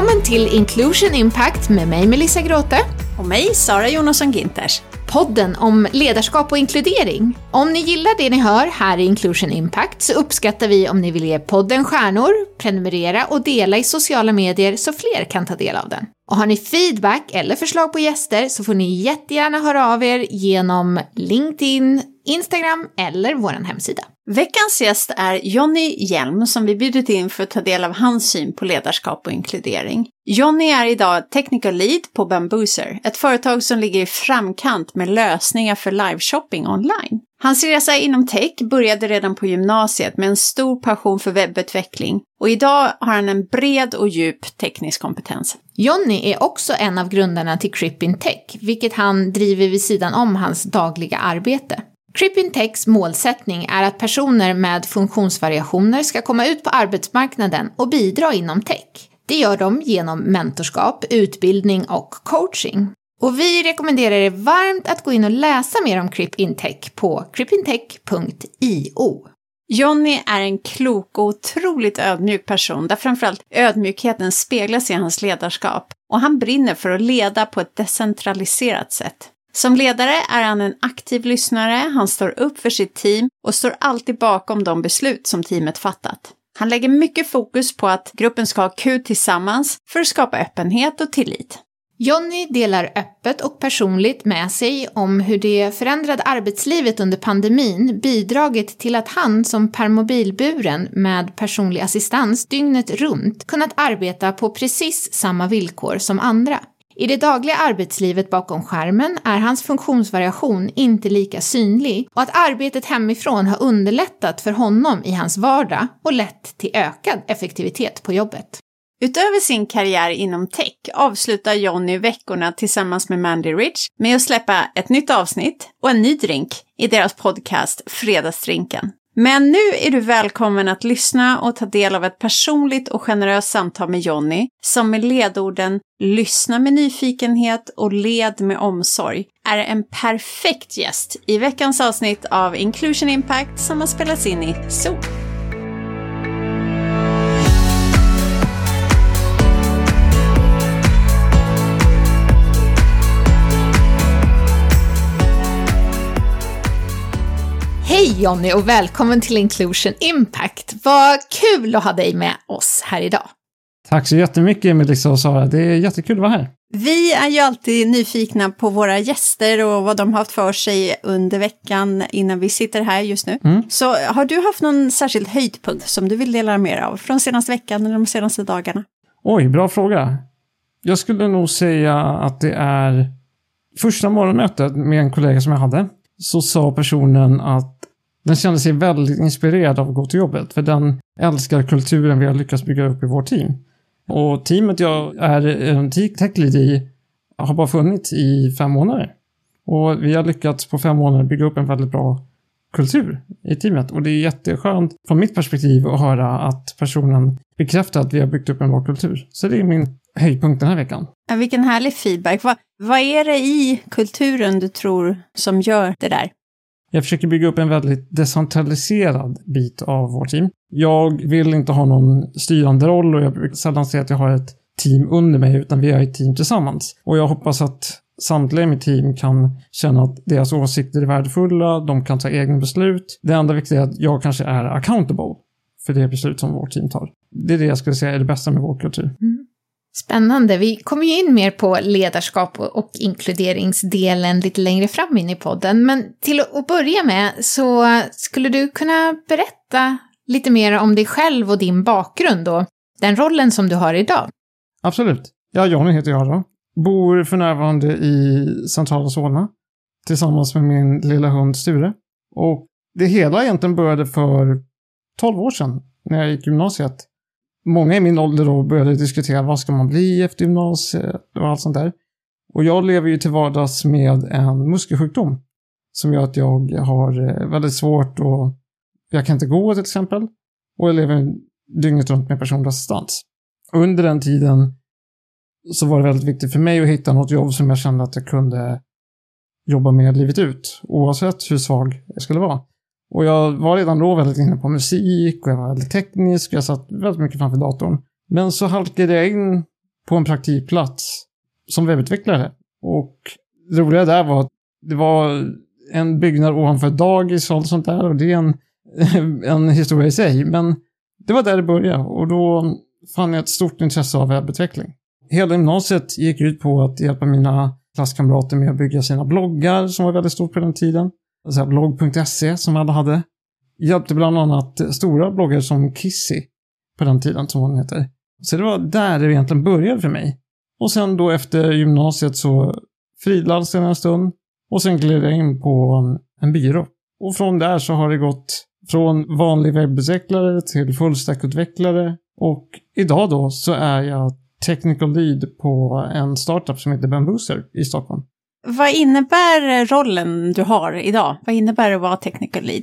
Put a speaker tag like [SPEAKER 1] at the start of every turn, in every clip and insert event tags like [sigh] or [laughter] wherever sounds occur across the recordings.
[SPEAKER 1] Välkommen till Inclusion Impact med mig Melissa Gråte.
[SPEAKER 2] Och mig, Sara Jonasson Ginters.
[SPEAKER 1] Podden om ledarskap och inkludering. Om ni gillar det ni hör här i Inclusion Impact så uppskattar vi om ni vill ge podden stjärnor, prenumerera och dela i sociala medier så fler kan ta del av den. Och har ni feedback eller förslag på gäster så får ni jättegärna höra av er genom LinkedIn, Instagram eller vår hemsida.
[SPEAKER 2] Veckans gäst är Jonny Hjelm som vi bjudit in för att ta del av hans syn på ledarskap och inkludering. Jonny är idag Technical Lead på Bambooser, ett företag som ligger i framkant med lösningar för liveshopping online. Hans resa inom tech började redan på gymnasiet med en stor passion för webbutveckling och idag har han en bred och djup teknisk kompetens.
[SPEAKER 1] Jonny är också en av grundarna till Crippin Tech, vilket han driver vid sidan om hans dagliga arbete. Cripintechs målsättning är att personer med funktionsvariationer ska komma ut på arbetsmarknaden och bidra inom tech. Det gör de genom mentorskap, utbildning och coaching. Och vi rekommenderar er varmt att gå in och läsa mer om Cripintech på crippintech.io.
[SPEAKER 2] Jonny är en klok och otroligt ödmjuk person där framförallt ödmjukheten speglas i hans ledarskap och han brinner för att leda på ett decentraliserat sätt. Som ledare är han en aktiv lyssnare, han står upp för sitt team och står alltid bakom de beslut som teamet fattat. Han lägger mycket fokus på att gruppen ska ha kul tillsammans för att skapa öppenhet och tillit.
[SPEAKER 1] Jonny delar öppet och personligt med sig om hur det förändrade arbetslivet under pandemin bidragit till att han som permobilburen med personlig assistans dygnet runt kunnat arbeta på precis samma villkor som andra. I det dagliga arbetslivet bakom skärmen är hans funktionsvariation inte lika synlig och att arbetet hemifrån har underlättat för honom i hans vardag och lett till ökad effektivitet på jobbet.
[SPEAKER 2] Utöver sin karriär inom tech avslutar Jonny veckorna tillsammans med Mandy Rich med att släppa ett nytt avsnitt och en ny drink i deras podcast Fredagsdrinken. Men nu är du välkommen att lyssna och ta del av ett personligt och generöst samtal med Jonny som med ledorden lyssna med nyfikenhet och led med omsorg är en perfekt gäst i veckans avsnitt av Inclusion Impact som har spelats in i Zoom.
[SPEAKER 1] Hej Jonny och välkommen till Inclusion Impact. Vad kul att ha dig med oss här idag.
[SPEAKER 3] Tack så jättemycket Melissa och Sara. Det är jättekul att vara här.
[SPEAKER 2] Vi är ju alltid nyfikna på våra gäster och vad de har haft för sig under veckan innan vi sitter här just nu. Mm. Så har du haft någon särskild höjdpunkt som du vill dela med dig av från senaste veckan eller de senaste dagarna?
[SPEAKER 3] Oj, bra fråga. Jag skulle nog säga att det är första morgonmötet med en kollega som jag hade. Så sa personen att den kände sig väldigt inspirerad av att gå till jobbet, för den älskar kulturen vi har lyckats bygga upp i vårt team. Och teamet jag är en tech lead i har bara funnits i fem månader. Och vi har lyckats på fem månader bygga upp en väldigt bra kultur i teamet. Och det är jätteskönt från mitt perspektiv att höra att personen bekräftar att vi har byggt upp en bra kultur. Så det är min höjdpunkt den här veckan.
[SPEAKER 2] Ja, vilken härlig feedback. Vad, vad är det i kulturen du tror som gör det där?
[SPEAKER 3] Jag försöker bygga upp en väldigt decentraliserad bit av vårt team. Jag vill inte ha någon styrande roll och jag brukar sällan säga att jag har ett team under mig, utan vi är ett team tillsammans. Och jag hoppas att samtliga i mitt team kan känna att deras åsikter är värdefulla, de kan ta egna beslut. Det enda viktiga är att jag kanske är accountable för det beslut som vårt team tar. Det är det jag skulle säga är det bästa med vår kultur. Mm.
[SPEAKER 1] Spännande. Vi kommer ju in mer på ledarskap och inkluderingsdelen lite längre fram in i podden. Men till att börja med så skulle du kunna berätta lite mer om dig själv och din bakgrund och den rollen som du har idag?
[SPEAKER 3] Absolut. Ja, Jonny heter jag då. Bor för närvarande i centrala Solna tillsammans med min lilla hund Sture. Och det hela egentligen började för 12 år sedan när jag gick gymnasiet många i min ålder då började diskutera vad ska man bli efter gymnasiet och allt sånt där. Och jag lever ju till vardags med en muskelsjukdom som gör att jag har eh, väldigt svårt och jag kan inte gå till exempel. Och jag lever dygnet runt med personlig assistans. Under den tiden så var det väldigt viktigt för mig att hitta något jobb som jag kände att jag kunde jobba med livet ut, oavsett hur svag jag skulle vara. Och jag var redan då väldigt inne på musik och jag var väldigt teknisk. Jag satt väldigt mycket framför datorn. Men så halkade jag in på en praktikplats som webbutvecklare. Och det roliga där var att det var en byggnad ovanför ett dagis och allt sånt där. Och det är en, [laughs] en historia i sig. Men det var där det började. Och då fann jag ett stort intresse av webbutveckling. Hela gymnasiet gick ut på att hjälpa mina klasskamrater med att bygga sina bloggar som var väldigt stort på den tiden. Alltså blogg.se som alla hade. Hjälpte bland annat stora bloggar som Kissy på den tiden som hon heter. Så det var där det egentligen började för mig. Och sen då efter gymnasiet så frilansade jag en stund och sen gled jag in på en byrå. Och från där så har det gått från vanlig webbutvecklare till fullstackutvecklare och idag då så är jag technical lead på en startup som heter Bambooser i Stockholm.
[SPEAKER 2] Vad innebär eh, rollen du har idag? Vad innebär det att vara technical lead?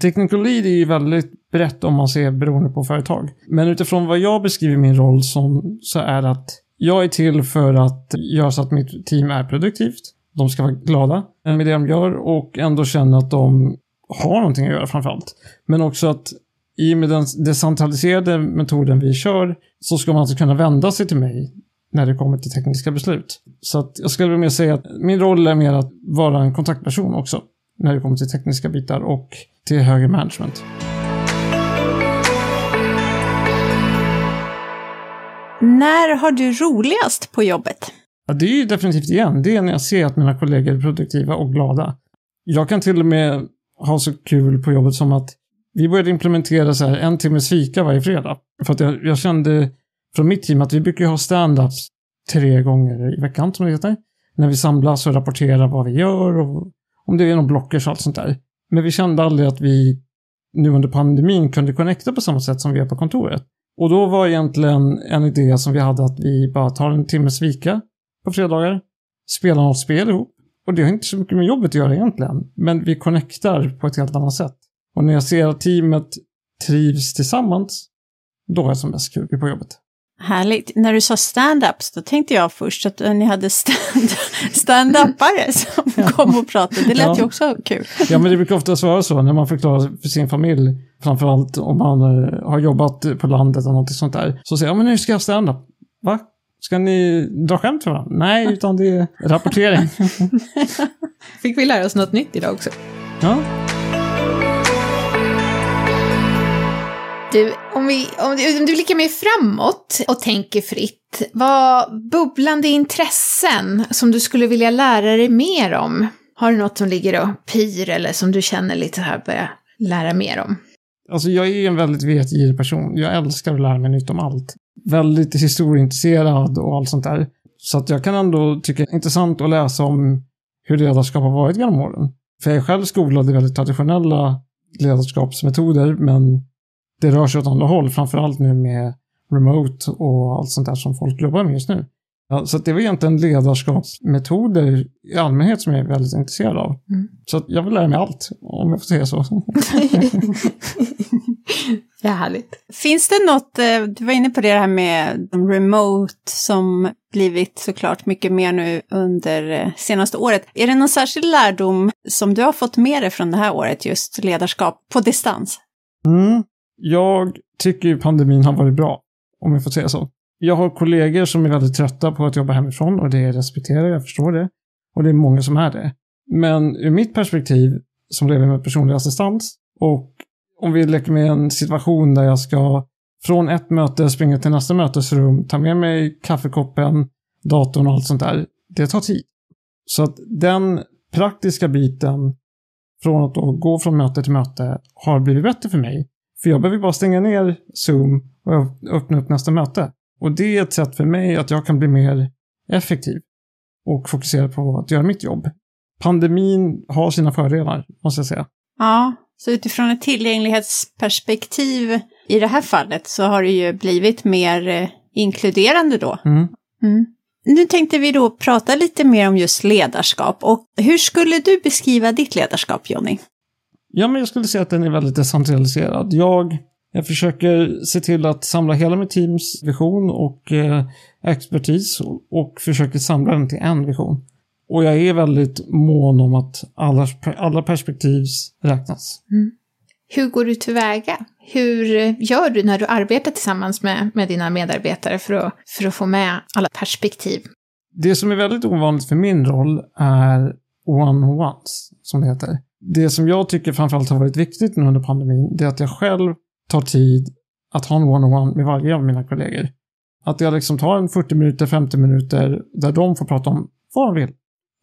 [SPEAKER 3] Technical lead är ju väldigt brett om man ser beroende på företag. Men utifrån vad jag beskriver min roll som så är det att jag är till för att göra så att mitt team är produktivt. De ska vara glada med det de gör och ändå känna att de har någonting att göra framförallt. Men också att i och med den decentraliserade metoden vi kör så ska man alltså kunna vända sig till mig när det kommer till tekniska beslut. Så att jag skulle vilja säga att min roll är mer att vara en kontaktperson också när det kommer till tekniska bitar och till högre management.
[SPEAKER 2] När har du roligast på jobbet?
[SPEAKER 3] Ja, det är ju definitivt igen. Det är när jag ser att mina kollegor är produktiva och glada. Jag kan till och med ha så kul på jobbet som att vi började implementera så här en timmes fika varje fredag. För att jag, jag kände från mitt team att vi brukar ha stand-ups tre gånger i veckan som det heter. När vi samlas och rapporterar vad vi gör och om det är någon blockers och allt sånt där. Men vi kände aldrig att vi nu under pandemin kunde connecta på samma sätt som vi gör på kontoret. Och då var egentligen en idé som vi hade att vi bara tar en timmes vika på fredagar, spelar något spel ihop. Och det har inte så mycket med jobbet att göra egentligen, men vi connectar på ett helt annat sätt. Och när jag ser att teamet trivs tillsammans, då är jag som mest kul på jobbet.
[SPEAKER 2] Härligt. När du sa stand-ups, då tänkte jag först att ni hade [laughs] stand-upare som kom och pratade. Det lät ja. ju också kul.
[SPEAKER 3] Ja, men det brukar ofta vara så när man förklarar för sin familj, framförallt om man eh, har jobbat på landet eller något sånt där. Så säger jag, men nu ska jag stand-up. Va? Ska ni dra skämt för varandra? Nej, utan det är rapportering. [laughs]
[SPEAKER 1] Fick vi lära oss något nytt idag också.
[SPEAKER 3] Ja.
[SPEAKER 1] Du, om, vi, om, du, om du blickar mer framåt och tänker fritt, vad bubblande intressen som du skulle vilja lära dig mer om? Har du något som ligger och pyr eller som du känner lite här börja lära mer om?
[SPEAKER 3] Alltså jag är en väldigt vetgirig person. Jag älskar att lära mig nytt om allt. Väldigt historieintresserad och allt sånt där. Så att jag kan ändå tycka det är intressant att läsa om hur ledarskap har varit genom åren. För jag är själv skolad i väldigt traditionella ledarskapsmetoder, men det rör sig åt andra håll, framförallt nu med remote och allt sånt där som folk jobbar med just nu. Ja, så det var egentligen ledarskapsmetoder i allmänhet som jag är väldigt intresserad av. Mm. Så jag vill lära mig allt, om jag får säga så. [laughs]
[SPEAKER 1] det är härligt.
[SPEAKER 2] Finns det något, eh, du var inne på det här med remote som blivit såklart mycket mer nu under eh, senaste året. Är det någon särskild lärdom som du har fått med dig från det här året, just ledarskap på distans?
[SPEAKER 3] Mm. Jag tycker ju pandemin har varit bra, om jag får säga så. Jag har kollegor som är väldigt trötta på att jobba hemifrån och det respekterar jag, förstår det. Och det är många som är det. Men ur mitt perspektiv, som lever med personlig assistans, och om vi leker med en situation där jag ska från ett möte springa till nästa mötesrum, ta med mig kaffekoppen, datorn och allt sånt där. Det tar tid. Så att den praktiska biten från att då gå från möte till möte har blivit bättre för mig. För jag behöver bara stänga ner Zoom och öppna upp nästa möte. Och det är ett sätt för mig att jag kan bli mer effektiv och fokusera på att göra mitt jobb. Pandemin har sina fördelar, måste jag säga.
[SPEAKER 2] Ja, så utifrån ett tillgänglighetsperspektiv i det här fallet så har det ju blivit mer eh, inkluderande då.
[SPEAKER 3] Mm.
[SPEAKER 2] Mm. Nu tänkte vi då prata lite mer om just ledarskap och hur skulle du beskriva ditt ledarskap, Jonny?
[SPEAKER 3] Ja, men jag skulle säga att den är väldigt decentraliserad. Jag, jag försöker se till att samla hela mitt teams vision och eh, expertis och, och, försöker samla den till en vision. Och jag är väldigt mån om att alla, alla perspektiv räknas.
[SPEAKER 1] Mm. Hur går du tillväga? Hur gör du när du arbetar tillsammans med, med dina medarbetare för att, för att få med alla perspektiv?
[SPEAKER 3] Det som är väldigt ovanligt för min roll är one-on-ones, som det heter. Det som jag tycker framförallt har varit viktigt nu under pandemin, det är att jag själv tar tid att ha en one-on-one med varje av mina kollegor. Att jag liksom tar en 40 minuter, 50 minuter där de får prata om vad de vill.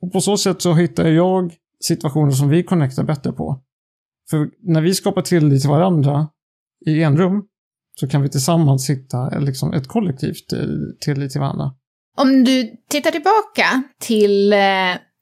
[SPEAKER 3] Och på så sätt så hittar jag situationer som vi connectar bättre på. För när vi skapar tillit till varandra i en rum så kan vi tillsammans hitta liksom ett kollektivt eh, tillit till varandra.
[SPEAKER 1] Om du tittar tillbaka till eh,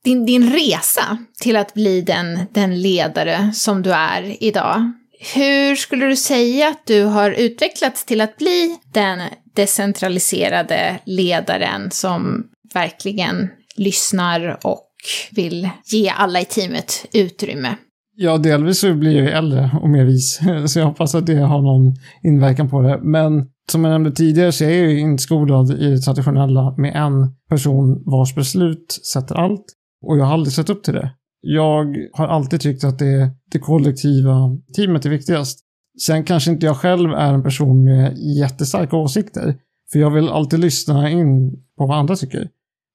[SPEAKER 1] din, din resa till att bli den, den ledare som du är idag. Hur skulle du säga att du har utvecklats till att bli den decentraliserade ledaren som verkligen lyssnar och vill ge alla i teamet utrymme?
[SPEAKER 3] Ja, delvis så blir jag ju äldre och mer vis, [laughs] så jag hoppas att det har någon inverkan på det. Men som jag nämnde tidigare så är jag ju inskolad i det traditionella med en person vars beslut sätter allt. Och jag har aldrig sett upp till det. Jag har alltid tyckt att det, det kollektiva teamet är viktigast. Sen kanske inte jag själv är en person med jättestarka åsikter. För jag vill alltid lyssna in på vad andra tycker.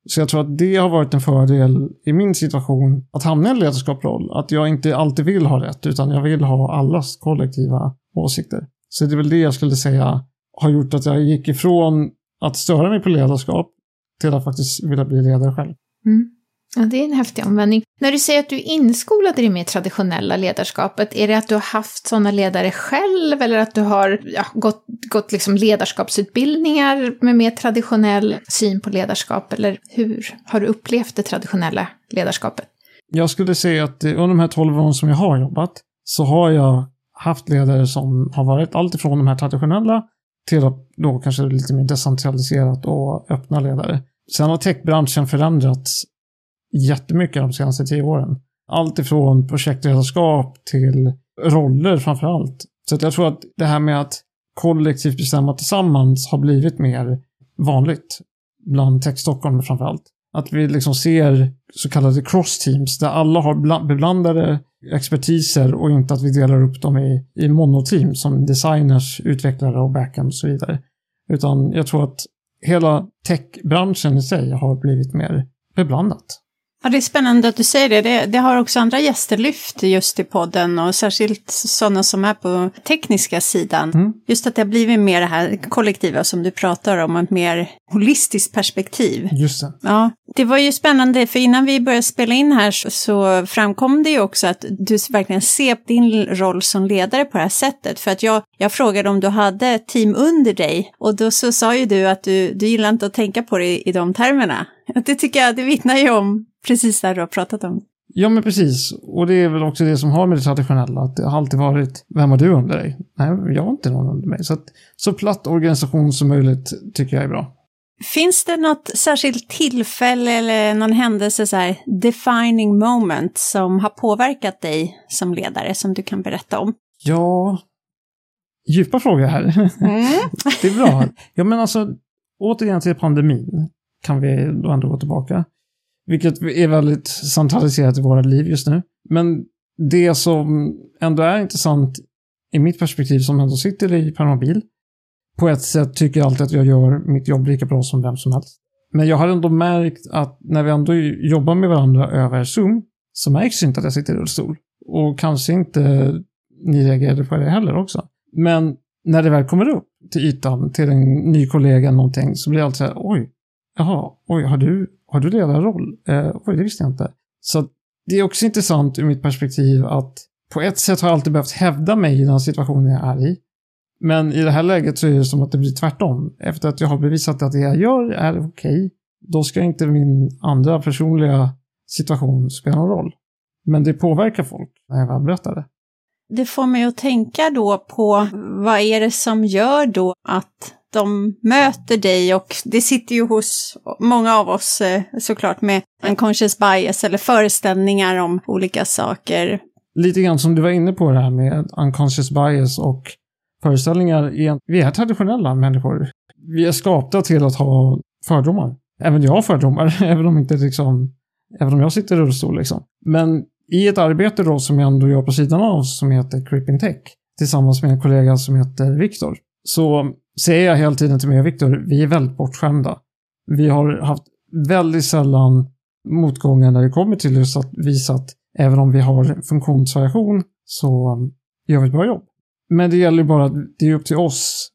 [SPEAKER 3] Så jag tror att det har varit en fördel i min situation att hamna i en ledarskapsroll. Att jag inte alltid vill ha rätt, utan jag vill ha allas kollektiva åsikter. Så det är väl det jag skulle säga har gjort att jag gick ifrån att störa mig på ledarskap till att faktiskt vilja bli ledare själv.
[SPEAKER 1] Mm. Ja, det är en häftig omvändning. När du säger att du är inskolad i det mer traditionella ledarskapet, är det att du har haft sådana ledare själv eller att du har ja, gått, gått liksom ledarskapsutbildningar med mer traditionell syn på ledarskap? Eller hur har du upplevt det traditionella ledarskapet?
[SPEAKER 3] Jag skulle säga att under de här 12 åren som jag har jobbat så har jag haft ledare som har varit allt ifrån de här traditionella till att då kanske lite mer decentraliserat och öppna ledare. Sen har techbranschen förändrats jättemycket de senaste tio åren. Allt ifrån projektledarskap till roller framför allt. Så jag tror att det här med att kollektivt bestämma tillsammans har blivit mer vanligt. Bland Tech Stockholm framför allt. Att vi liksom ser så kallade cross-teams där alla har beblandade expertiser och inte att vi delar upp dem i, i monoteam som designers, utvecklare och backend och så vidare. Utan jag tror att hela techbranschen i sig har blivit mer beblandat.
[SPEAKER 2] Ja, det är spännande att du säger det. det. det. har också andra gäster lyft just i podden och särskilt sådana som är på tekniska sidan. Mm. Just att det har blivit mer det här kollektiva som du pratar om, ett mer holistiskt perspektiv.
[SPEAKER 3] Just det.
[SPEAKER 2] Ja, det var ju spännande för innan vi började spela in här så, så framkom det ju också att du verkligen ser din roll som ledare på det här sättet. För att jag, jag frågade om du hade ett team under dig och då så sa ju du att du, du gillar inte att tänka på det i, i de termerna. Det tycker jag, det vittnar ju om precis det du har pratat om.
[SPEAKER 3] Ja, men precis. Och det är väl också det som har med det traditionella, att det har alltid varit, vem har du under dig? Nej, jag har inte någon under mig. Så, att, så platt organisation som möjligt tycker jag är bra.
[SPEAKER 2] Finns det något särskilt tillfälle eller någon händelse, så här, defining moment, som har påverkat dig som ledare, som du kan berätta om?
[SPEAKER 3] Ja, djupa frågor här. Mm. [laughs] det är bra. Ja, men alltså, återigen till pandemin kan vi då ändå gå tillbaka. Vilket är väldigt centraliserat i våra liv just nu. Men det som ändå är intressant i mitt perspektiv som ändå sitter i permobil. På ett sätt tycker jag alltid att jag gör mitt jobb lika bra som vem som helst. Men jag har ändå märkt att när vi ändå jobbar med varandra över Zoom så märks inte att jag sitter i rullstol. Och kanske inte ni reagerade på det heller också. Men när det väl kommer upp till ytan, till en ny kollega någonting, så blir allt alltid så här, oj, jaha, oj, har du har du ledarroll? Eh, oj, det visste jag inte. Så det är också intressant ur mitt perspektiv att på ett sätt har jag alltid behövt hävda mig i den situationen jag är i. Men i det här läget så är det som att det blir tvärtom. Efter att jag har bevisat att det jag gör är okej, okay, då ska inte min andra personliga situation spela någon roll. Men det påverkar folk när jag väl berättar det.
[SPEAKER 2] Det får mig att tänka då på vad är det som gör då att de möter dig och det sitter ju hos många av oss eh, såklart med unconscious bias eller föreställningar om olika saker.
[SPEAKER 3] Lite grann som du var inne på det här med unconscious bias och föreställningar. Vi är traditionella människor. Vi är skapta till att ha fördomar. Även jag har fördomar, [laughs] även om inte liksom Även om jag sitter i rullstol liksom. Men i ett arbete då som jag ändå gör på sidan av som heter Creeping Tech tillsammans med en kollega som heter Viktor så säger jag hela tiden till mig och Viktor, vi är väldigt bortskämda. Vi har haft väldigt sällan motgångar när det kommer till just att visa att även om vi har funktionsvariation så um, gör vi ett bra jobb. Men det gäller bara att det är upp till oss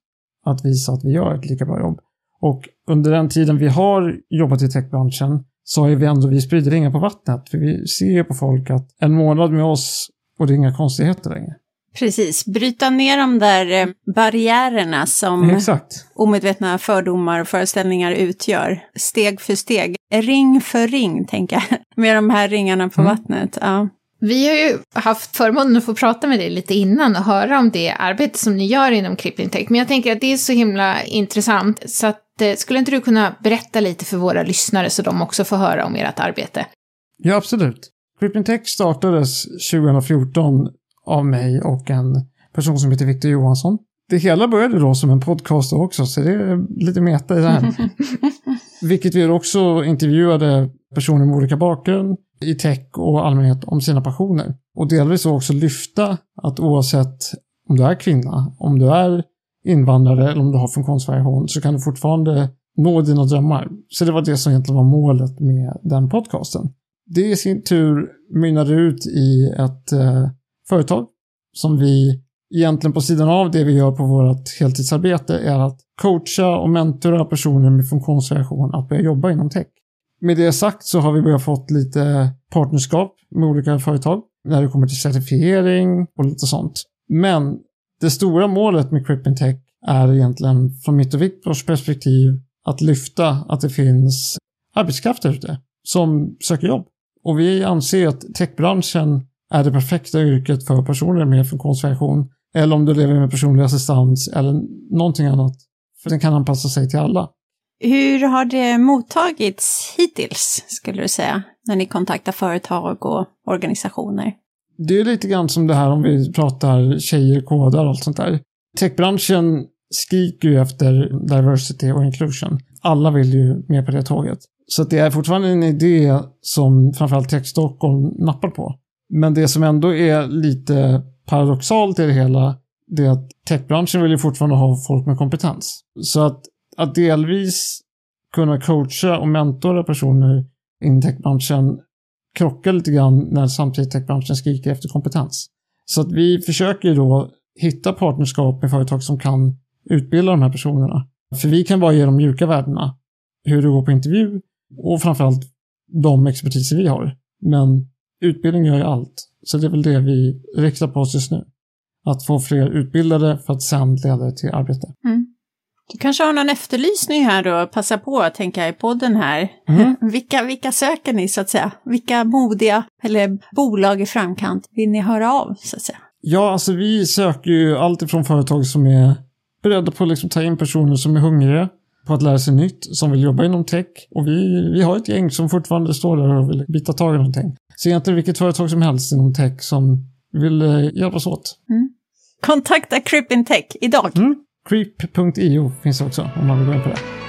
[SPEAKER 3] att visa att vi gör ett lika bra jobb. Och under den tiden vi har jobbat i techbranschen så har vi ändå, vi sprider ringar på vattnet. För vi ser på folk att en månad med oss och det är inga konstigheter längre.
[SPEAKER 2] Precis, bryta ner de där eh, barriärerna som
[SPEAKER 3] Exakt.
[SPEAKER 2] omedvetna fördomar och föreställningar utgör. Steg för steg, ring för ring, tänker jag, [laughs] med de här ringarna på
[SPEAKER 3] Mm.
[SPEAKER 2] vattnet. Ja.
[SPEAKER 1] Vi har ju haft förmånen att få prata med dig lite innan och höra om det arbete som ni gör inom Clipping Tech. Men jag tänker att det är så himla intressant så att eh, skulle inte du kunna berätta lite för våra lyssnare så de också får höra om ert arbete?
[SPEAKER 3] Ja, absolut. Creeping Tech startades 2014 av mig och en person som heter Victor Johansson. Det hela började då som en podcast också, så det är lite meta i det här. [laughs] Vilket vi också intervjuade personer med olika bakgrund i tech och allmänhet om sina passioner. Och delvis också lyfta att oavsett om du är kvinna, om du är invandrare eller om du har funktionsvariation så kan du fortfarande nå dina drömmar. Så det var det som egentligen var målet med den podcasten. Det i sin tur mynnade ut i ett eh, företag som vi egentligen på sidan av det vi gör på vårt heltidsarbete är att coacha och mentora personer med funktionsvariation att börja jobba inom tech. Med det sagt så har vi börjat fått lite partnerskap med olika företag när det kommer till certifiering och lite sånt. Men det stora målet med Crippin Tech är egentligen från mitt och Viktors perspektiv att lyfta att det finns arbetskraft där ute som söker jobb. Och vi anser att techbranschen är det perfekta yrket för personer med funktionsvariation eller om du lever med personlig assistans eller någonting annat. För den kan anpassa sig till alla.
[SPEAKER 2] Hur har det mottagits hittills, skulle du säga, när ni kontaktar företag och organisationer?
[SPEAKER 3] Det är lite grann som det här om vi pratar tjejer, kodar och allt sånt där. Techbranschen skriker ju efter diversity och inclusion. Alla vill ju med på det tåget. Så det är fortfarande en idé som framförallt Tech Stockholm nappar på. Men det som ändå är lite paradoxalt i det hela, det är att techbranschen vill ju fortfarande ha folk med kompetens. Så att, att delvis kunna coacha och mentora personer i techbranschen krockar lite grann när samtidigt techbranschen skriker efter kompetens. Så att vi försöker då hitta partnerskap med företag som kan utbilda de här personerna. För vi kan bara ge de mjuka värdena, hur det går på intervju och framförallt de expertiser vi har. Men utbildning gör ju allt. Så det är väl det vi riktar på oss just nu. Att få fler utbildade för att sen leda det till arbete.
[SPEAKER 2] Du kanske har någon efterlysning här då, passa på, tänker jag, i podden här.
[SPEAKER 3] Mm. [laughs]
[SPEAKER 2] Vilka, vilka söker ni, så att säga? Vilka modiga, eller bolag i framkant, vill ni höra av, så att säga?
[SPEAKER 3] Ja, alltså vi söker ju allt ifrån företag som är beredda på att liksom ta in personer som är hungriga på att lära sig nytt, som vill jobba inom tech. Och vi, vi har ett gäng som fortfarande står där och vill bita tag i någonting. Så egentligen vilket företag som helst inom tech som vill eh, hjälpas åt.
[SPEAKER 2] Kontakta Crippin Tech idag.
[SPEAKER 3] Mm. Creep.io finns också om man vill gå in på det.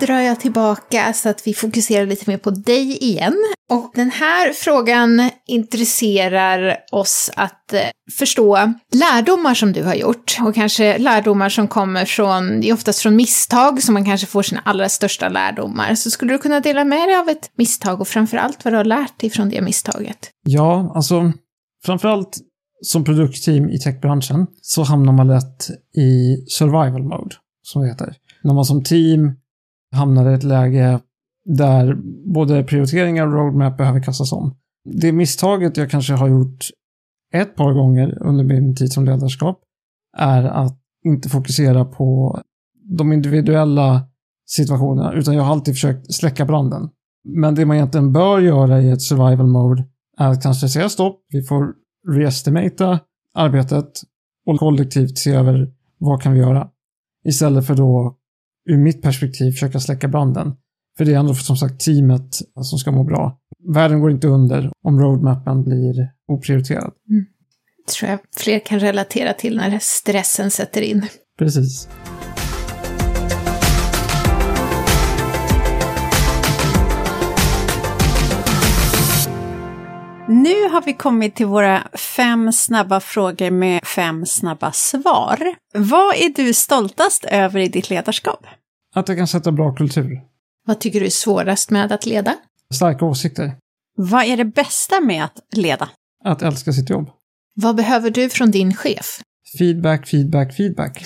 [SPEAKER 1] Drar jag tillbaka så att vi fokuserar lite mer på dig igen. Och den här frågan intresserar oss att eh, förstå lärdomar som du har gjort. Och kanske lärdomar som kommer från, det är oftast från misstag som man kanske får sina allra största lärdomar. Så skulle du kunna dela med dig av ett misstag och framförallt vad du har lärt dig från det misstaget?
[SPEAKER 3] Ja, alltså framförallt som produktteam i techbranschen så hamnar man lätt i survival mode, som det heter. När man som team hamnar i ett läge där både prioriteringar och roadmap behöver kastas om. Det misstaget jag kanske har gjort ett par gånger under min tid som ledarskap är att inte fokusera på de individuella situationerna, utan jag har alltid försökt släcka branden. Men det man egentligen bör göra i ett survival mode är att kanske säga stopp, vi får reestimata arbetet och kollektivt se över vad kan vi göra. Istället för då, ur mitt perspektiv, försöka släcka branden. För det är ändå som sagt teamet som ska må bra. Världen går inte under om roadmappen blir oprioriterad.
[SPEAKER 1] tror jag fler kan relatera till när stressen sätter in.
[SPEAKER 3] Precis.
[SPEAKER 2] Nu har vi kommit till våra fem snabba frågor med fem snabba svar. Vad är du stoltast över i ditt ledarskap?
[SPEAKER 3] Att jag kan sätta bra kultur.
[SPEAKER 1] Vad tycker du är svårast med att leda?
[SPEAKER 3] Starka åsikter.
[SPEAKER 2] Vad är det bästa med att leda?
[SPEAKER 3] Att älska sitt jobb.
[SPEAKER 1] Vad behöver du från din chef?
[SPEAKER 3] Feedback, feedback, feedback.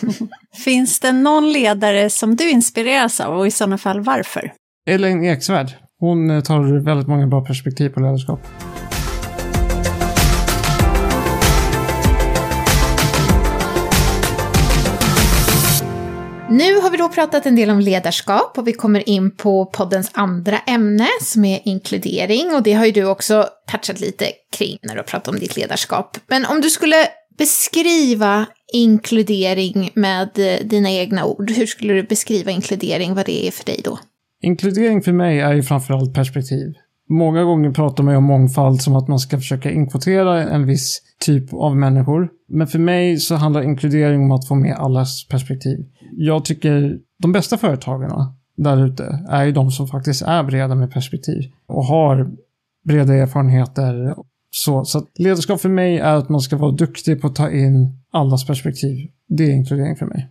[SPEAKER 3] [laughs]
[SPEAKER 2] Finns det någon ledare som du inspireras av och i sådana fall varför?
[SPEAKER 3] Elaine Eksvärd. Hon eh, tar väldigt många bra perspektiv på ledarskap.
[SPEAKER 1] Nu har vi då pratat en del om ledarskap och vi kommer in på poddens andra ämne som är inkludering och det har ju du också touchat lite kring när du har pratat om ditt ledarskap. Men om du skulle beskriva inkludering med eh, dina egna ord, hur skulle du beskriva inkludering, vad det är för dig då?
[SPEAKER 3] Inkludering för mig är ju framförallt perspektiv. Många gånger pratar man ju om mångfald som att man ska försöka inkvotera en viss typ av människor. Men för mig så handlar inkludering om att få med allas perspektiv. Jag tycker de bästa företagarna där ute är ju de som faktiskt är breda med perspektiv och har breda erfarenheter. Så, så att ledarskap för mig är att man ska vara duktig på att ta in allas perspektiv. Det är inkludering för mig.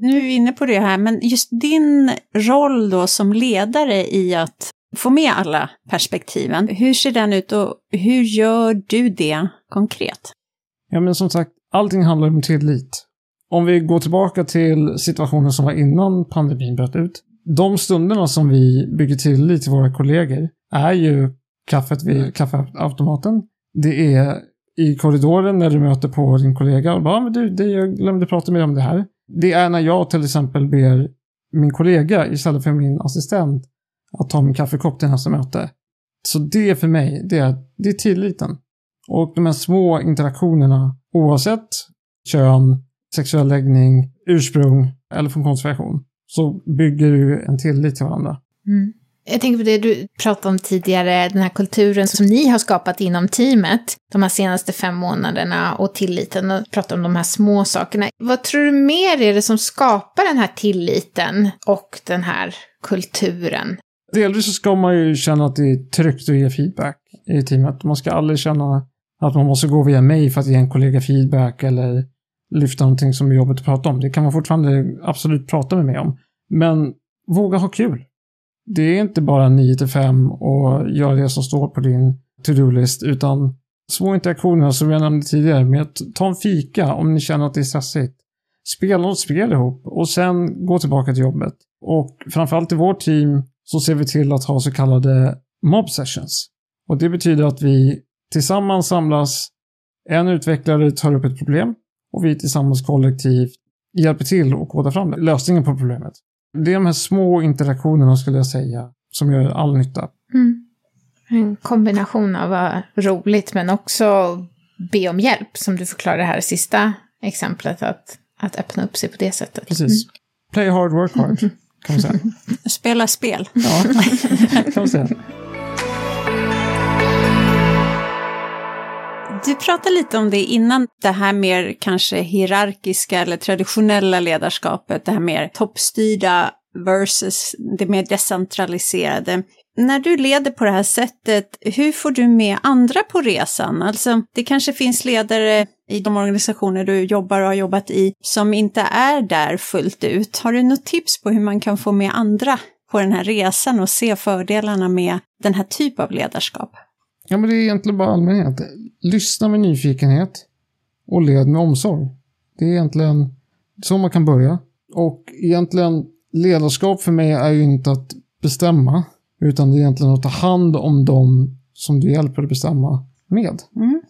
[SPEAKER 2] Nu är vi inne på det här, men just din roll då som ledare i att få med alla perspektiven, hur ser den ut och hur gör du det konkret?
[SPEAKER 3] Ja, men som sagt, allting handlar om tillit. Om vi går tillbaka till situationen som var innan pandemin bröt ut. De stunderna som vi bygger tillit till våra kollegor är ju kaffet vid kaffeautomaten. Det är i korridoren när du möter på din kollega och bara, ah, men du, det, jag glömde prata med dig om det här. Det är när jag till exempel ber min kollega istället för min assistent att ta min kaffekopp till nästa möte. Så det för mig, det är, det är tilliten. Och de här små interaktionerna, oavsett kön, sexuell läggning, ursprung eller funktionsvariation, så bygger du en tillit till varandra.
[SPEAKER 1] Mm. Jag tänker på det du pratade om tidigare, den här kulturen som ni har skapat inom teamet de här senaste fem månaderna och tilliten och prata om de här små sakerna. Vad tror du mer är det som skapar den här tilliten och den här kulturen?
[SPEAKER 3] Delvis så ska man ju känna att det är tryggt att ge feedback i teamet. Man ska aldrig känna att man måste gå via mig för att ge en kollega feedback eller lyfta någonting som är jobbigt att prata om. Det kan man fortfarande absolut prata med mig om. Men våga ha kul. Det är inte bara 9 till 5 och göra det som står på din to-do-list, utan små interaktioner som jag nämnde tidigare med att ta en fika om ni känner att det är stressigt. Spela något spel ihop och sen gå tillbaka till jobbet. Och framförallt i vårt team så ser vi till att ha så kallade mob sessions. Och det betyder att vi tillsammans samlas, en utvecklare tar upp ett problem och vi tillsammans kollektivt hjälper till och kodar fram lösningen på problemet. Det är de här små interaktionerna skulle jag säga som gör all nytta.
[SPEAKER 1] Mm. En kombination av vad roligt men också be om hjälp som du förklarade här sista exemplet att, att öppna upp sig på det sättet.
[SPEAKER 3] Precis. Mm. Play hard, work hard. Kan man säga. [laughs]
[SPEAKER 2] Spela spel.
[SPEAKER 3] Ja, kan man säga. [laughs]
[SPEAKER 2] Du pratade lite om det innan, det här mer kanske hierarkiska eller traditionella ledarskapet, det här mer toppstyrda versus det mer decentraliserade. När du leder på det här sättet, hur får du med andra på resan? Alltså, det kanske finns ledare i de organisationer du jobbar och har jobbat i som inte är där fullt ut. Har du något tips på hur man kan få med andra på den här resan och se fördelarna med den här typen av ledarskap?
[SPEAKER 3] Ja, men det är egentligen bara allmänhet. Lyssna med nyfikenhet och led med omsorg. Det är egentligen så man kan börja. Och egentligen ledarskap för mig är ju inte att bestämma, utan det är egentligen att ta hand om dem som du hjälper att bestämma med.
[SPEAKER 1] Mm.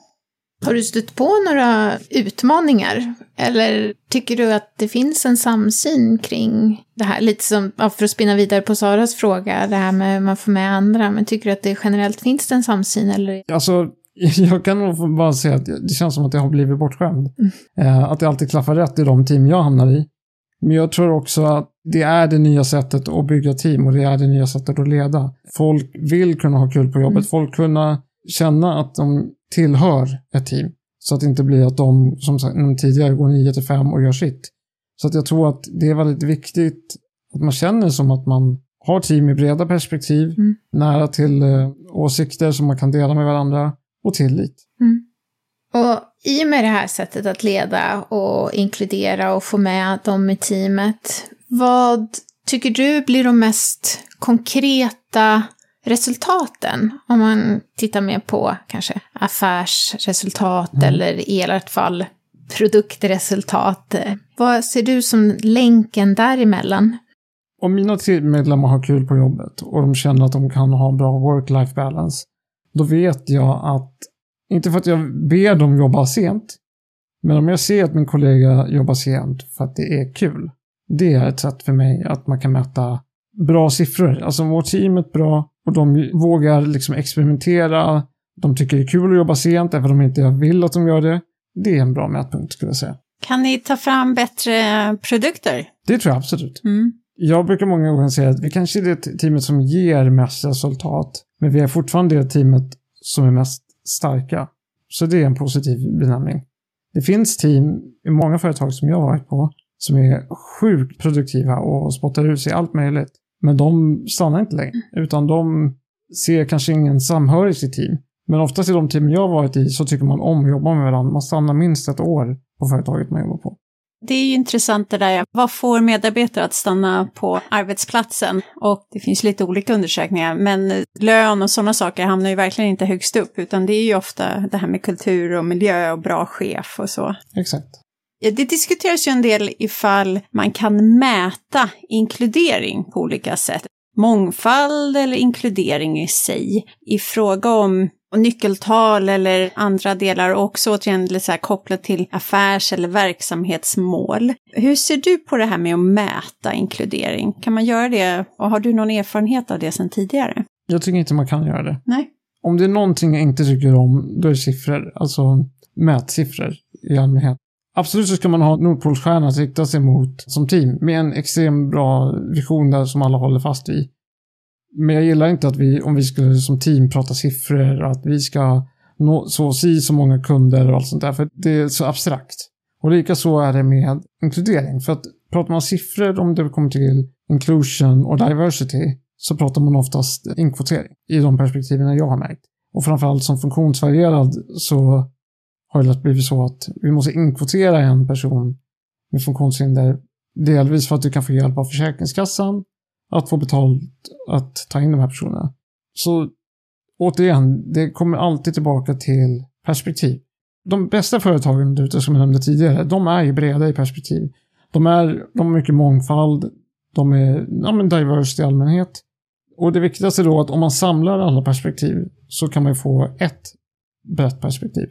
[SPEAKER 1] Har du stött på några utmaningar? Eller tycker du att det finns en samsyn kring det här? Lite som, för att spinna vidare på Saras fråga, det här med att man får med andra. Men tycker du att det generellt finns det en samsyn? Eller?
[SPEAKER 3] Alltså, [laughs] jag kan nog bara säga att det känns som att jag har blivit bortskämd. Mm. Att det alltid klaffar rätt i de team jag hamnar i. Men jag tror också att det är det nya sättet att bygga team och det är det nya sättet att leda. Folk vill kunna ha kul på jobbet. Mm. Folk kunna känna att de tillhör ett team. Så att det inte blir att de, som sagt, tidigare går 9 till 5 och gör sitt. Så att jag tror att det är väldigt viktigt att man känner som att man har team i breda perspektiv,
[SPEAKER 1] Mm.
[SPEAKER 3] nära till eh, åsikter som man kan dela med varandra och tillit.
[SPEAKER 1] Mm. Och i och med det här sättet att leda och inkludera och få med dem i teamet, vad tycker du blir de mest konkreta resultaten? Om man tittar mer på kanske affärsresultat
[SPEAKER 3] Mm.
[SPEAKER 1] eller i ert fall produktresultat. Vad ser du som länken däremellan?
[SPEAKER 3] Om mina teammedlemmar har kul på jobbet och de känner att de kan ha en bra work-life balance, då vet jag att, inte för att jag ber dem jobba sent, men om jag ser att min kollega jobbar sent för att det är kul, det är ett sätt för mig att man kan mäta bra siffror. Alltså om vårt team är bra och de vågar liksom experimentera, de tycker det är kul att jobba sent även om inte jag vill att de gör det. Det är en bra mätpunkt skulle jag säga.
[SPEAKER 2] Kan ni ta fram bättre produkter?
[SPEAKER 3] Det tror jag absolut.
[SPEAKER 2] Mm.
[SPEAKER 3] Jag brukar många gånger säga att vi kanske är det teamet som ger mest resultat, men vi är fortfarande det teamet som är mest starka. Så det är en positiv benämning. Det finns team i många företag som jag har varit på som är sjukt produktiva och spottar ut sig allt möjligt. Men de stannar inte längre, utan de ser kanske ingen samhörighet i team. Men oftast i de team jag varit i så tycker man om att jobba med varandra. Man stannar minst ett år på företaget man jobbar på.
[SPEAKER 2] Det är ju intressant det där, vad får medarbetare att stanna på arbetsplatsen? Och det finns lite olika undersökningar, men lön och sådana saker hamnar ju verkligen inte högst upp, utan det är ju ofta det här med kultur och miljö och bra chef och så.
[SPEAKER 3] Exakt.
[SPEAKER 2] Det diskuteras ju en del ifall man kan mäta inkludering på olika sätt. Mångfald eller inkludering i sig. I fråga om nyckeltal eller andra delar och också återigen lite så här kopplat till affärs eller verksamhetsmål. Hur ser du på det här med att mäta inkludering? Kan man göra det och har du någon erfarenhet av det sedan tidigare?
[SPEAKER 3] Jag tycker inte man kan göra det.
[SPEAKER 2] Nej.
[SPEAKER 3] Om det är någonting jag inte tycker om, då är det siffror. Alltså mätsiffror i allmänhet. Absolut så ska man ha Nordpolstjärnan att rikta sig mot som team med en extremt bra vision där som alla håller fast vid. Men jag gillar inte att vi, om vi skulle som team prata siffror, att vi ska nå så si så många kunder och allt sånt där, för det är så abstrakt. Och lika så är det med inkludering, för att pratar man siffror om det kommer till inclusion och diversity, så pratar man oftast inkvotering i de perspektiven jag har märkt. Och framförallt som funktionsvarierad så har det blivit så att vi måste inkvotera en person med funktionshinder. Delvis för att du kan få hjälp av Försäkringskassan att få betalt att ta in de här personerna. Så återigen, det kommer alltid tillbaka till perspektiv. De bästa företagen där ute som jag nämnde tidigare, de är ju breda i perspektiv. De, är, de har mycket mångfald, de är ja, men diverse i allmänhet. Och det viktigaste då är att om man samlar alla perspektiv så kan man ju få ett brett perspektiv.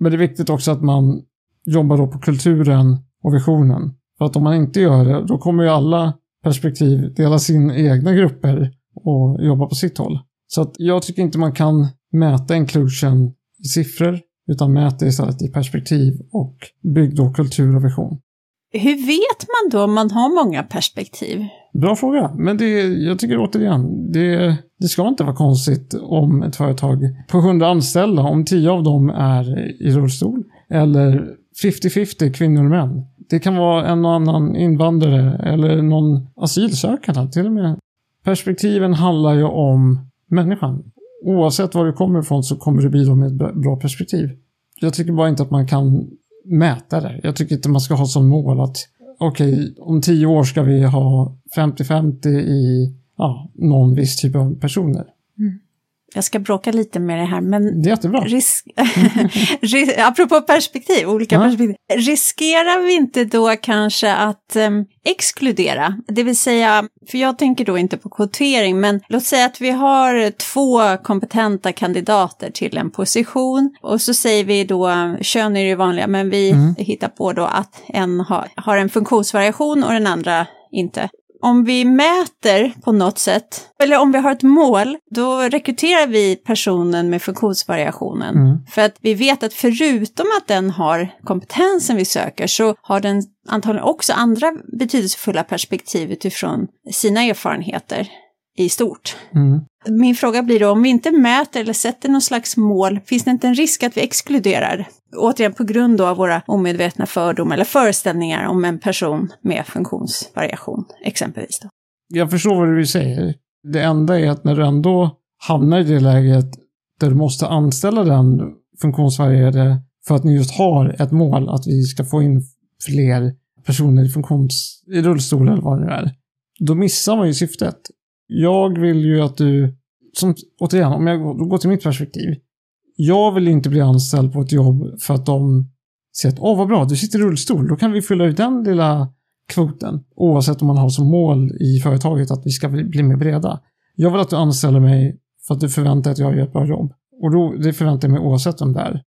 [SPEAKER 3] Men det är viktigt också att man jobbar då på kulturen och visionen. För att om man inte gör det, då kommer ju alla perspektiv dela sina egna grupper och jobba på sitt håll. Så att jag tycker inte man kan mäta inclusion i siffror, utan mäta istället i perspektiv och bygg då kultur och vision.
[SPEAKER 2] Hur vet man då om man har många perspektiv?
[SPEAKER 3] Bra fråga, men det, jag tycker återigen, det, det ska inte vara konstigt om ett företag på 100 anställda, om 10 av dem är i rullstol, eller 50-50 kvinnor och män. Det kan vara en och annan invandrare eller någon asylsökande till och med. Perspektiven handlar ju om människan. Oavsett var du kommer ifrån så kommer du bidra med ett bra perspektiv. Jag tycker bara inte att man kan mäta det. Jag tycker inte man ska ha som mål att okej, okay, om tio år ska vi ha 50-50 i ja, någon viss typ av personer.
[SPEAKER 2] Jag ska bråka lite med det här, men...
[SPEAKER 3] Det är jättebra.
[SPEAKER 2] Risk... [laughs] Ris... Apropå perspektiv, olika ja. perspektiv. Riskerar vi inte då kanske att um, exkludera? Det vill säga, för jag tänker då inte på kvotering, men låt säga att vi har två kompetenta kandidater till en position och så säger vi då, kön är det vanliga, men vi mm. hittar på då att en har, har en funktionsvariation och den andra inte om vi mäter på något sätt, eller om vi har ett mål, då rekryterar vi personen med funktionsvariationen. Mm. För att vi vet att förutom att den har kompetensen vi söker så har den antagligen också andra betydelsefulla perspektiv utifrån sina erfarenheter i stort.
[SPEAKER 3] Mm.
[SPEAKER 2] Min fråga blir då, om vi inte mäter eller sätter någon slags mål, finns det inte en risk att vi exkluderar återigen på grund av våra omedvetna fördomar eller föreställningar om en person med funktionsvariation, exempelvis. Då.
[SPEAKER 3] Jag förstår vad du säger. Det enda är att när du ändå hamnar i det läget där du måste anställa den funktionsvarierade för att ni just har ett mål att vi ska få in fler personer i funktions... i rullstol eller vad det nu är. Då missar man ju syftet. Jag vill ju att du, som, återigen, om jag går till mitt perspektiv. Jag vill inte bli anställd på ett jobb för att de säger att åh vad bra, du sitter i rullstol, då kan vi fylla ut den lilla kvoten. Oavsett om man har som mål i företaget att vi ska bli mer breda. Jag vill att du anställer mig för att du förväntar dig att jag gör ett bra jobb. Och då, det förväntar jag mig oavsett om det är.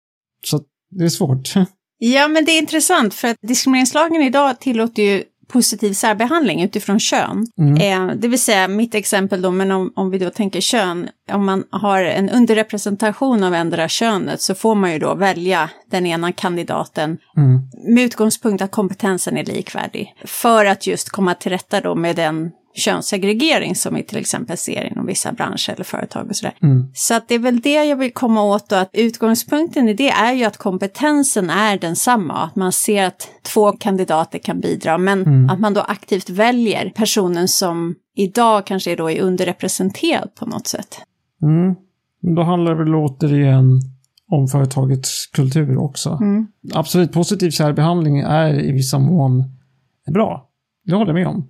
[SPEAKER 3] Så det är svårt. [laughs]
[SPEAKER 2] Ja, men det är intressant för att diskrimineringslagen idag tillåter ju positiv särbehandling utifrån kön. Mm. Eh, det vill säga mitt exempel då, men om, om vi då tänker kön, om man har en underrepresentation av ändra könet så får man ju då välja den ena kandidaten mm. med utgångspunkt att kompetensen är likvärdig. För att just komma till rätta då med den könssegregering som vi till exempel ser inom vissa branscher eller företag och sådär. Mm. Så att det är väl det jag vill komma åt då, att utgångspunkten i det är ju att kompetensen är densamma, att man ser att två kandidater kan bidra, men mm. att man då aktivt väljer personen som idag kanske är då är underrepresenterad på något sätt.
[SPEAKER 3] Mm. Då handlar det väl återigen om företagets kultur också. Mm. Absolut, positiv särbehandling är i vissa mån bra. Det håller jag med om.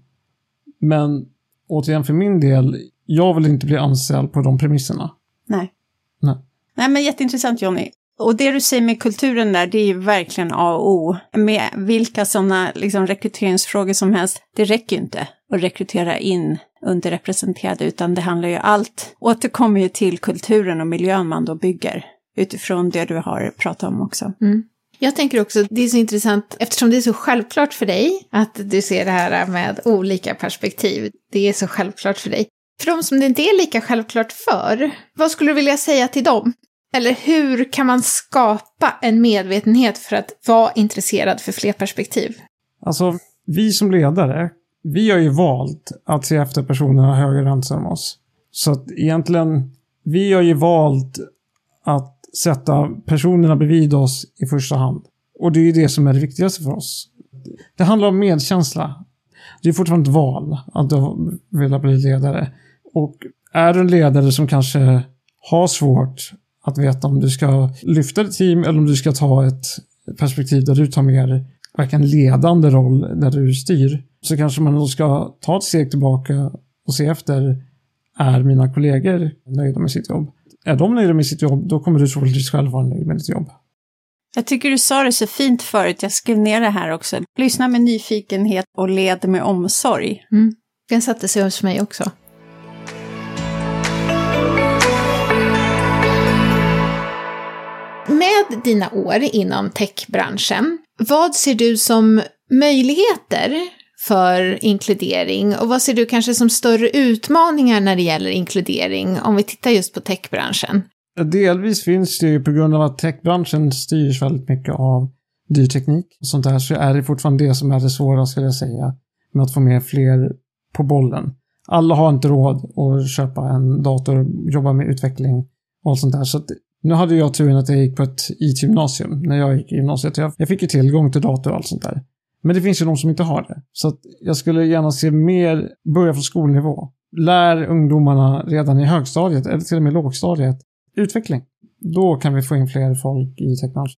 [SPEAKER 3] Men återigen för min del, jag vill inte bli anställd på de premisserna.
[SPEAKER 2] Nej.
[SPEAKER 3] Nej.
[SPEAKER 2] Nej men jätteintressant Jonny. Och det du säger med kulturen där, det är ju verkligen A och O. Med vilka sådana liksom, rekryteringsfrågor som helst, det räcker ju inte att rekrytera in underrepresenterade, utan det handlar ju allt, återkommer ju till kulturen och miljön man då bygger, utifrån det du har pratat om också.
[SPEAKER 1] Mm. Jag tänker också, att det är så intressant, eftersom det är så självklart för dig att du ser det här med olika perspektiv. Det är så självklart för dig. För de som det inte är lika självklart för, vad skulle du vilja säga till dem? Eller hur kan man skapa en medvetenhet för att vara intresserad för fler perspektiv?
[SPEAKER 3] Alltså, vi som ledare, vi har ju valt att se efter personerna högre än oss. Så att egentligen, vi har ju valt att sätta personerna bredvid oss i första hand. Och det är det som är det viktigaste för oss. Det handlar om medkänsla. Det är fortfarande ett val att vilja bli ledare. Och är du en ledare som kanske har svårt att veta om du ska lyfta ditt team eller om du ska ta ett perspektiv där du tar mer verkligen ledande roll där du styr. Så kanske man då ska ta ett steg tillbaka och se efter, är mina kollegor nöjda med sitt jobb? Är de nöjda med sitt jobb, då kommer du troligtvis själv vara nöjd med ditt jobb.
[SPEAKER 2] Jag tycker du sa det så fint förut, jag skrev ner det här också. Lyssna med nyfikenhet och led med omsorg.
[SPEAKER 1] Mm. Den satte sig hos mig också. Med dina år inom techbranschen, vad ser du som möjligheter för inkludering? Och vad ser du kanske som större utmaningar när det gäller inkludering, om vi tittar just på techbranschen?
[SPEAKER 3] Delvis finns det ju på grund av att techbranschen styrs väldigt mycket av dyr teknik och sånt där, så är det fortfarande det som är det svåra, skulle jag säga, med att få med fler på bollen. Alla har inte råd att köpa en dator och jobba med utveckling och allt sånt där. Så att, nu hade jag turen att jag gick på ett IT-gymnasium när jag gick i gymnasiet. Jag fick ju tillgång till dator och allt sånt där. Men det finns ju de som inte har det. Så jag skulle gärna se mer, börja från skolnivå. Lär ungdomarna redan i högstadiet, eller till och med lågstadiet, utveckling. Då kan vi få in fler folk i techbranschen.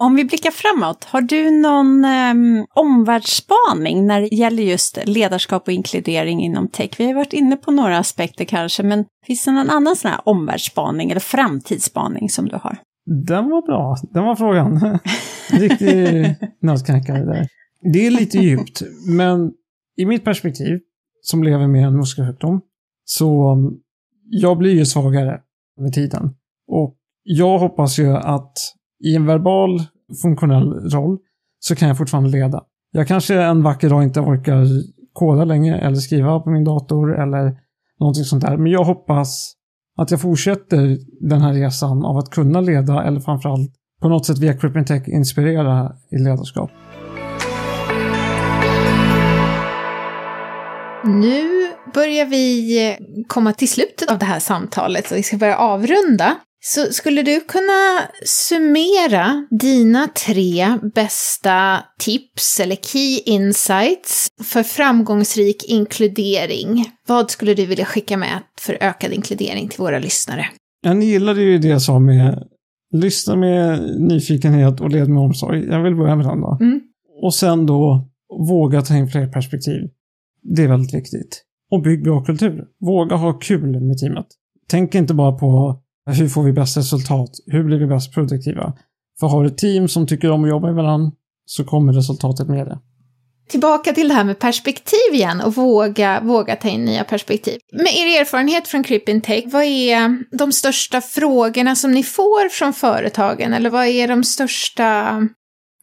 [SPEAKER 2] Om vi blickar framåt, har du någon um, omvärldsspaning när det gäller just ledarskap och inkludering inom tech? Vi har varit inne på några aspekter kanske, men finns det någon annan sån här omvärldsspaning eller framtidsspaning som du har?
[SPEAKER 3] Den var bra, den var frågan. [laughs] Riktig [laughs] nötknäckare där. Det är lite djupt, men i mitt perspektiv, som lever med en muskelsjukdom, så jag blir ju svagare med tiden. Och jag hoppas ju att i en verbal funktionell roll så kan jag fortfarande leda. Jag kanske en vacker dag inte orkar koda längre eller skriva på min dator eller någonting sånt där. Men jag hoppas att jag fortsätter den här resan av att kunna leda eller framförallt på något sätt via Crippin Tech inspirera i ledarskap.
[SPEAKER 1] Nu börjar vi komma till slutet av det här samtalet och vi ska börja avrunda. Så skulle du kunna summera dina tre bästa tips eller key insights för framgångsrik inkludering? Vad skulle du vilja skicka med för ökad inkludering till våra lyssnare?
[SPEAKER 3] Jag gillade ju det jag sa med lyssna med nyfikenhet och led med omsorg. Jag vill börja med den då.
[SPEAKER 1] Mm.
[SPEAKER 3] Och sen då våga ta in fler perspektiv. Det är väldigt viktigt. Och bygg bra kultur. Våga ha kul med teamet. Tänk inte bara på hur får vi bäst resultat? Hur blir vi bäst produktiva? För har du ett team som tycker om att jobba med varandra så kommer resultatet med det.
[SPEAKER 1] Tillbaka till det här med perspektiv igen och våga, våga ta in nya perspektiv. Med er erfarenhet från Crip Tech, vad är de största frågorna som ni får från företagen? Eller vad är de största...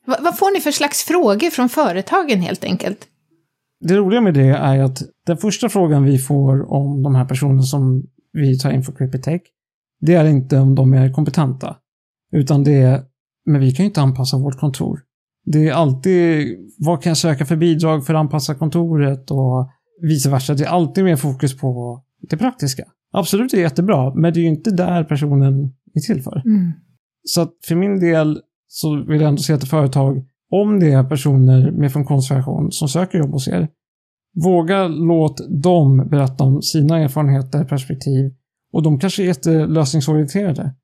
[SPEAKER 1] Vad, vad får ni för slags frågor från företagen helt enkelt?
[SPEAKER 3] Det roliga med det är att den första frågan vi får om de här personerna som vi tar in för Crip Intake, det är inte om de är kompetenta. Utan det är, men vi kan ju inte anpassa vårt kontor. Det är alltid, vad kan jag söka för bidrag för att anpassa kontoret och vice versa. Det är alltid mer fokus på det praktiska. Absolut, det är jättebra, men det är ju inte där personen är till för.
[SPEAKER 1] Mm.
[SPEAKER 3] Så att för min del så vill jag ändå säga till företag, om det är personer med funktionsvariation som söker jobb hos er, våga låt dem berätta om sina erfarenheter, perspektiv och de kanske är jättelösningsorienterade.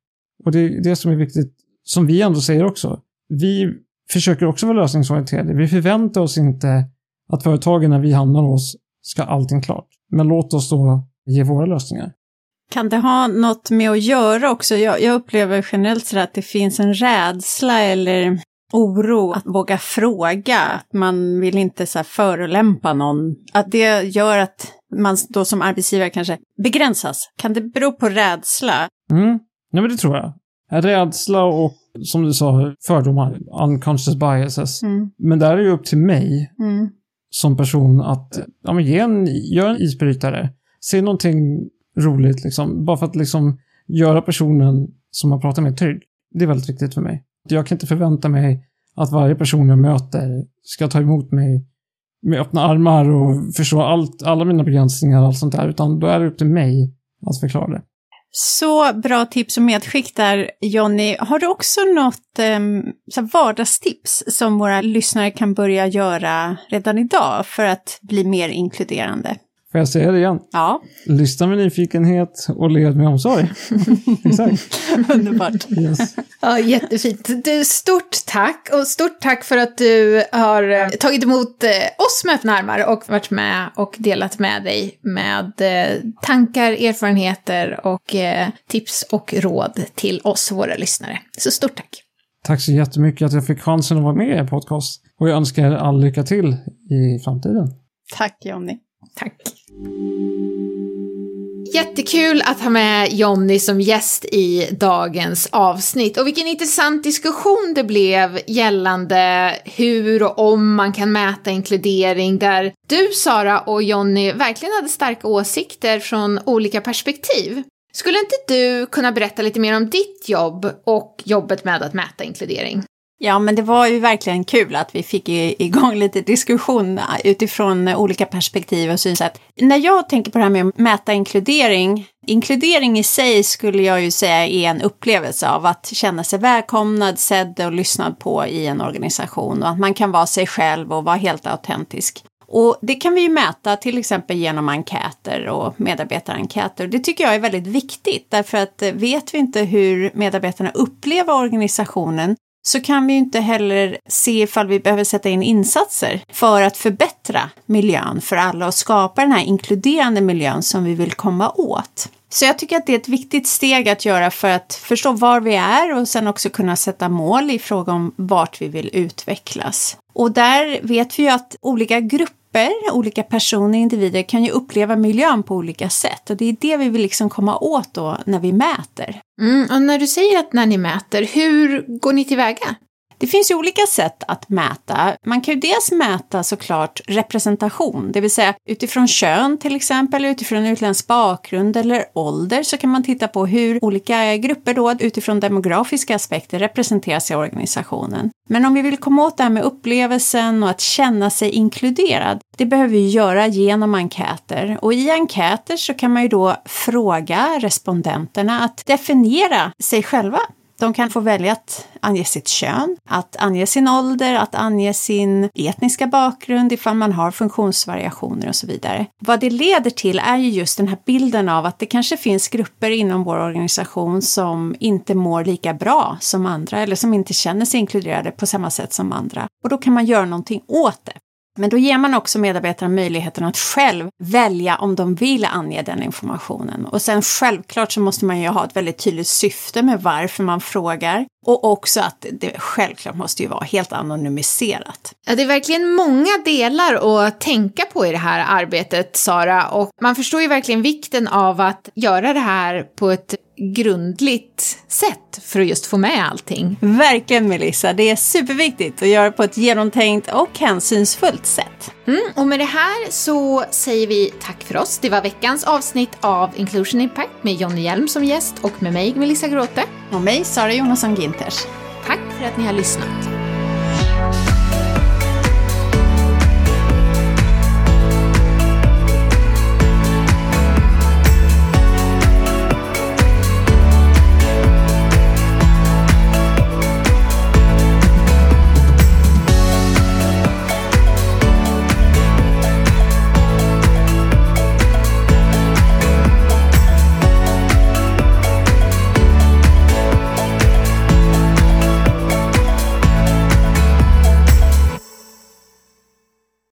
[SPEAKER 3] Och det är det som är viktigt, som vi ändå säger också. Vi försöker också vara lösningsorienterade. Vi förväntar oss inte att företagen när vi hamnar hos ska ha allting klart. Men låt oss då ge våra lösningar.
[SPEAKER 2] Kan det ha något med att göra också? Jag, jag upplever generellt så att det finns en rädsla eller oro att våga fråga. Att man vill inte så här förolämpa någon. Att det gör att man då som arbetsgivare kanske begränsas. Kan det bero på rädsla?
[SPEAKER 3] Mm, ja men det tror jag. Rädsla och som du sa, fördomar, unconscious biases.
[SPEAKER 2] Mm.
[SPEAKER 3] Men där är det upp till mig
[SPEAKER 2] Mm.
[SPEAKER 3] som person att ja, men ge en, gör en isbrytare. Se någonting roligt liksom. Bara för att liksom göra personen som man pratar med trygg. Det är väldigt viktigt för mig. Jag kan inte förvänta mig att varje person jag möter ska ta emot mig med öppna armar och förstå allt, alla mina begränsningar och allt sånt där. Utan då är det upp till mig att förklara det.
[SPEAKER 2] Så bra tips och medskick där, Jonny. Har du också något eh, så vardagstips som våra lyssnare kan börja göra redan idag för att bli mer inkluderande?
[SPEAKER 3] Får jag säga det igen?
[SPEAKER 2] Ja,
[SPEAKER 3] Lyssna med nyfikenhet och led med omsorg. [laughs] Exakt.
[SPEAKER 2] underbart.
[SPEAKER 3] Yes.
[SPEAKER 1] Ja, jättefint. Du, stort tack och stort tack för att du har eh, tagit emot eh, oss med öppna armar och varit med och delat med dig med eh, tankar, erfarenheter och tips och råd till oss, våra lyssnare. Så stort tack.
[SPEAKER 3] Tack så jättemycket att jag fick chansen att vara med i er podcast. Och jag önskar er all lycka till i framtiden.
[SPEAKER 2] Tack Jonny.
[SPEAKER 1] Tack. Jättekul att ha med Jonny som gäst i dagens avsnitt. Och vilken intressant diskussion det blev gällande hur och om man kan mäta inkludering där du, Sara och Jonny verkligen hade starka åsikter från olika perspektiv. Skulle inte du kunna berätta lite mer om ditt jobb och jobbet med att mäta inkludering?
[SPEAKER 2] Ja, men det var ju verkligen kul att vi fick igång lite diskussion utifrån olika perspektiv och synsätt. När jag tänker på det här med att mäta inkludering, inkludering i sig skulle jag ju säga är en upplevelse av att känna sig välkomnad, sedd och lyssnad på i en organisation och att man kan vara sig själv och vara helt autentisk. Och det kan vi ju mäta till exempel genom enkäter och medarbetarenkäter. Det tycker jag är väldigt viktigt därför att vet vi inte hur medarbetarna upplever organisationen så kan vi ju inte heller se ifall vi behöver sätta in insatser för att förbättra miljön för alla och skapa den här inkluderande miljön som vi vill komma åt. Så jag tycker att det är ett viktigt steg att göra för att förstå var vi är och sen också kunna sätta mål i fråga om vart vi vill utvecklas. Och där vet vi ju att olika grupper, olika personer, individer kan ju uppleva miljön på olika sätt och det är det vi vill liksom komma åt då när vi mäter.
[SPEAKER 1] Mm, och när du säger att när ni mäter, hur går ni tillväga?
[SPEAKER 2] Det finns ju olika sätt att mäta. Man kan ju dels mäta såklart representation, det vill säga utifrån kön till exempel, utifrån utländsk bakgrund eller ålder så kan man titta på hur olika grupper då utifrån demografiska aspekter representeras i organisationen. Men om vi vill komma åt det här med upplevelsen och att känna sig inkluderad, det behöver vi göra genom enkäter. Och i enkäter så kan man ju då fråga respondenterna att definiera sig själva. De kan få välja att ange sitt kön, att ange sin ålder, att ange sin etniska bakgrund ifall man har funktionsvariationer och så vidare. Vad det leder till är ju just den här bilden av att det kanske finns grupper inom vår organisation som inte mår lika bra som andra eller som inte känner sig inkluderade på samma sätt som andra. Och då kan man göra någonting åt det. Men då ger man också medarbetarna möjligheten att själv välja om de vill ange den informationen. Och sen självklart så måste man ju ha ett väldigt tydligt syfte med varför man frågar. Och också att det självklart måste ju vara helt anonymiserat.
[SPEAKER 1] Ja, det är verkligen många delar att tänka på i det här arbetet, Sara. Och man förstår ju verkligen vikten av att göra det här på ett grundligt sätt för att just få med allting.
[SPEAKER 2] Verkligen Melissa, det är superviktigt att göra på ett genomtänkt och hänsynsfullt sätt.
[SPEAKER 1] Mm, och med det här så säger vi tack för oss. Det var veckans avsnitt av Inclusion Impact med Jonny Hjelm som gäst och med mig Melissa Gråte.
[SPEAKER 2] Och mig Sara Jonasson Winters.
[SPEAKER 1] Tack för att ni har lyssnat.